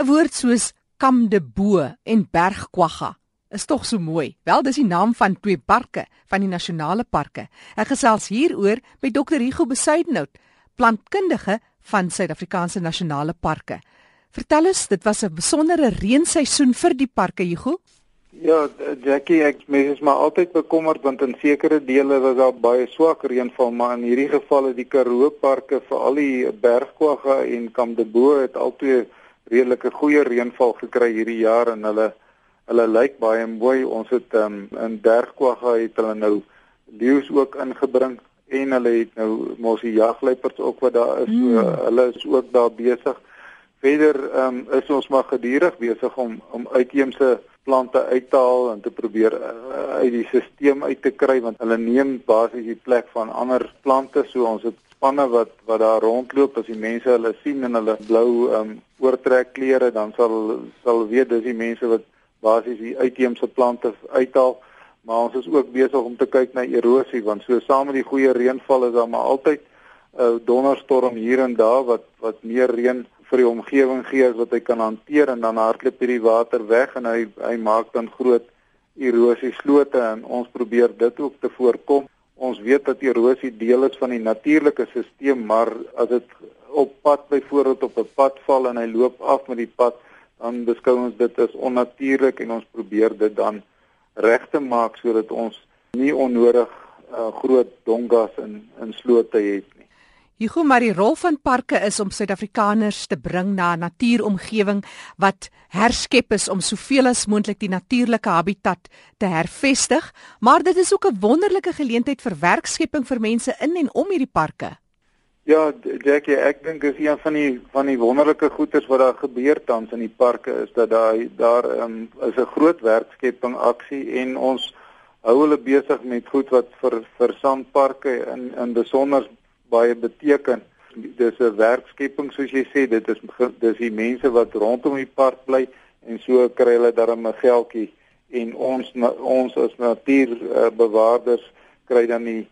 'n Woord soos kamdebo en bergkwagga is tog so mooi. Wel, dis die naam van twee parke van die nasionale parke. Ek gesels hieroor met Dr. Hugo Besuidenhout, plantkundige van Suid-Afrikaanse Nasionale Parke. Vertel ons, dit was 'n besondere reenseisoen vir die parke, Hugo. Ja, Jackie, ek mens is maar altyd bekommerd want in sekere dele was daar baie swak reënval, maar in hierdie geval het die Karoo parke, veral die Bergkwagga en Kamdebo het albei redelike goeie reënval gekry hierdie jaar en hulle hulle lyk baie mooi. Ons het um, in Bergkwagga het hulle nou leeu's ook ingebring en hulle het nou mos die jagluiperds ook wat daar is. Mm. So, hulle is ook daar besig. Verder um, is ons maar gedurig besig om om uitheemse plante uit te haal en te probeer uh, uit die stelsel uit te kry want hulle neem basies die plek van ander plante so ons het spanne wat wat daar rondloop as die mense hulle sien in hulle blou um, oortrek klere dan sal sal weet dis die mense wat basies die uitheemse plante uithaal, maar ons is ook besig om te kyk na erosie want so saam met die goeie reënval is daar maar altyd 'n uh, donderstorm hier en daar wat wat meer reën vir die omgewing gee as wat hy kan hanteer en dan hardloop hierdie water weg en hy hy maak dan groot erosie slote en ons probeer dit ook te voorkom. Ons weet dat erosie deel is van die natuurlike stelsel, maar as dit op pad byvoorbeeld op 'n pad val en hy loop af met die pad, dan beskou ons dit as onnatuurlik en ons probeer dit dan regte maak sodat ons nie onnodig uh, groot dongas in in slote het nie. Hugo, maar die rol van parke is om Suid-Afrikaners te bring na 'n natuuromgewing wat herskep is om soveel as moontlik die natuurlike habitat te hervestig, maar dit is ook 'n wonderlike geleentheid vir werkskepping vir mense in en om hierdie parke. Ja, Jackie, ek dink is een van die van die wonderlike goeders wat daar gebeur tans in die parke is dat daar daar um, is 'n groot werkskepping aksie en ons hou hulle besig met goed wat vir vir sandparke in in besonder baie beteken. Dis 'n werkskepping soos jy sê, dit is dis die mense wat rondom die park bly en so kry hulle darem 'n geldjie en ons ons as natuurbewaarders kry dan die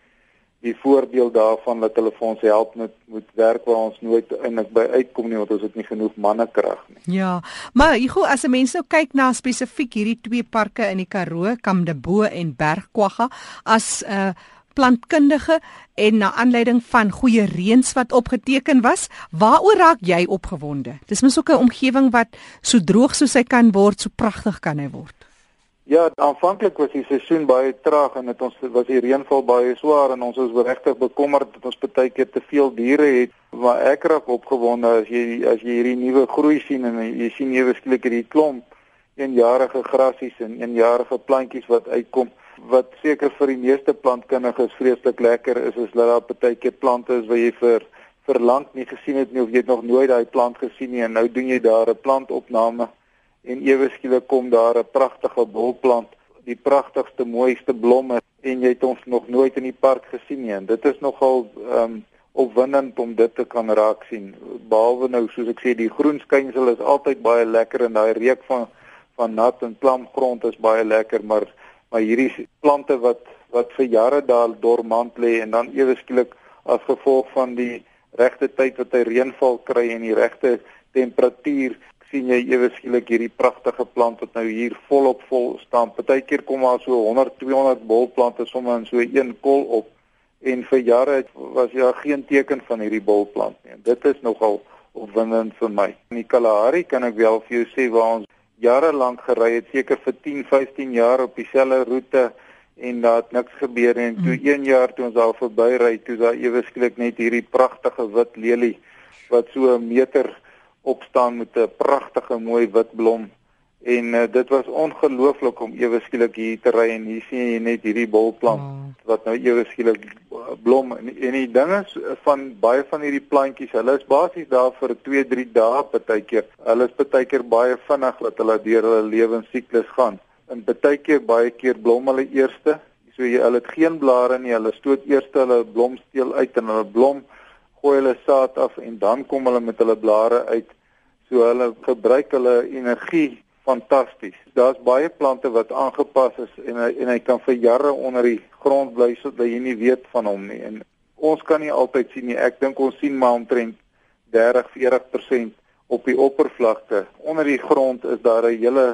die voordeel daarvan dat hulle vir ons help met met werk waar ons nooit eintlik by uitkom nie want ons het nie genoeg mannekrag nie. Ja, maar Hugo, as 'n mens nou kyk na spesifiek hierdie twee parke in die Karoo, Kamdebo en Bergkwagga as 'n uh, plantkundige en na aanleiding van goeie reëns wat opgeteken was, waaroor raak jy opgewonde? Dis mos ook 'n omgewing wat so droog soos hy kan word, so pragtig kan hy word. Ja, aanvanklik was die seisoen baie traag en dit ons was die reënval baie swaar en ons was regtig bekommerd dat ons baie keer te veel diere het. Maar ek raak opgewonde as jy as jy hierdie nuwe groei sien en jy sien ewe skielik hierdie klomp eenjarige grasies en eenjarige plantjies wat uitkom wat seker vir die meeste plantkundiges vreeslik lekker is is dat daar baie keer plante is wat jy vir vir lank nie gesien het nie of jy het nog nooit daai plant gesien nie en nou doen jy daar 'n plantopname en ewe skielik kom daar 'n pragtige bolplant, die pragtigste mooiste blomme en jy het ons nog nooit in die park gesien nie. En dit is nogal ehm um, opwindend om dit te kan raak sien. Behalwe nou soos ek sê die groen skynsel is altyd baie lekker en daai reuk van van nat en klam grond is baie lekker, maar maar hierdie plante wat wat vir jare daar dormant lê en dan ewe skielik as gevolg van die regte tyd wat hy reënval kry en die regte temperatuur sien jy ewe skielik hierdie pragtige plant wat nou hier volop vol staan. Partykeer kom daar so 100, 200 bolplante sommer in so een kol op en vir jare was daar geen teken van hierdie bolplant nie. En dit is nogal opwindend vir my. In die Kalahari kan ek wel vir jou sê waar ons jare lank gery het, seker vir 10, 15 jaar op dieselfde roete en daar het niks gebeur. En toe hmm. een jaar toe ons daar verbyry, toe daar ewe skielik net hierdie pragtige wit lelie wat so 'n meter opstaan met 'n pragtige mooi wit blom en uh, dit was ongelooflik om ewe skielik hier te ry en hier sien jy net hierdie bolplant oh. Wat nou ewe skielik blom. En, en die ding is eh, van baie van hierdie plantjies hulle is basies daar vir 2 3 dae partykeer. Hulle is partykeer baie vinnig dat hulle deur hulle lewensiklus gaan. En partykeer baie keer blom hulle eerste. So jy hulle het geen blare nie. Hulle stoot eers hulle blomsteel uit en hulle blom gooi hulle saad af en dan kom hulle met hulle blare uit. So hulle gebruik hulle energie fantasties. Daar's baie plante wat aangepas is en hy, en hy kan vir jare onder die grond bly sodat jy nie weet van hom nie. En ons kan nie altyd sien nie. Ek dink ons sien maar omtrent 30-40% op die oppervlakte. Onder die grond is daar 'n hele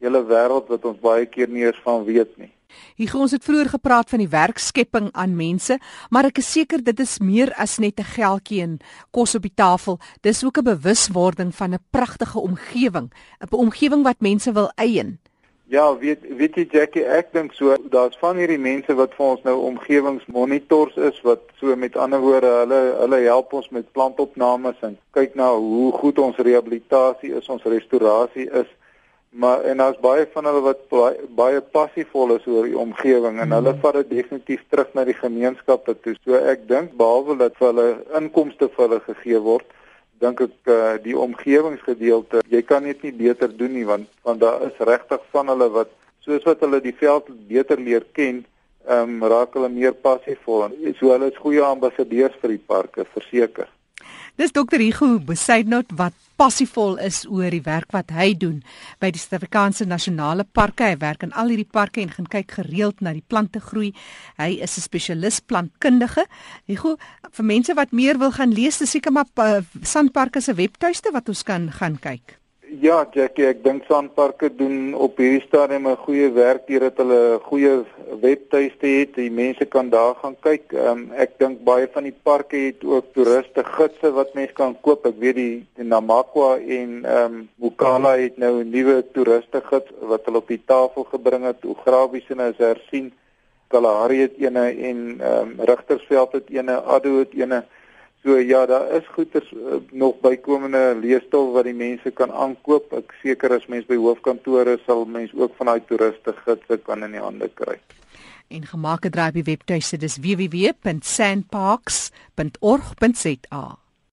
hele wêreld wat ons baie keer nie eens van weet nie. Hier ons het vroeër gepraat van die werkskepping aan mense, maar ek is seker dit is meer as net 'n geldjie en kos op die tafel. Dis ook 'n bewuswording van 'n pragtige omgewing, 'n omgewing wat mense wil eien. Ja, weet weet jy Jackie, ek dink so daar's van hierdie mense wat vir ons nou omgewingsmonitors is wat so met ander woorde hulle hulle help ons met plantopnames en kyk na hoe goed ons rehabilitasie is, ons restaurasie is. Maar en daar's baie van hulle wat baie, baie passievol is oor die omgewing en hulle mm. vat dit definitief terug na die gemeenskappe toe. So ek dink behalwe dat vir hulle inkomste vir hulle gegee word, dink ek uh, die omgewingsgedeelte jy kan dit nie beter doen nie want want daar is regtig van hulle wat soos wat hulle die veld beter leer ken ehm um, raak hulle meer passievol en so hulle is goeie ambassadeurs vir die parke verseker Dis dokter Hugo Besaidnot wat passievol is oor die werk wat hy doen by die Suid-Afrikaanse Nasionale Parke. Hy werk in al hierdie parke en gaan kyk gereeld na die plante groei. Hy is 'n spesialis plantkundige. Hugo, vir mense wat meer wil gaan lees, dis seker maar uh, Sanparks se webtuiste wat ons kan gaan kyk. Ja, Jackie, ek dink Sanparks doen op hierdie stadium 'n goeie werk hier dat hulle 'n goeie webtuiste het. Die mense kan daar gaan kyk. Um, ek dink baie van die parke het ook toeriste gidse wat mense kan koop. Ek weet die, die Namakwa en ehm um, Bukala het nou 'n nuwe toeriste gids wat hulle op die tafel gebring het. Ograbies en as hersien Kalahari het ene en ehm um, Rigtersveld het ene, Addo het ene. So ja, daar is goeders uh, nog bykomende leesstof wat die mense kan aankoop. Ek seker as mense by hoofkantore sal mense ook van daai toeriste gidse kan in die hande kry. En gemaak het draai op die webtuiste dis www.sandparks.org.za.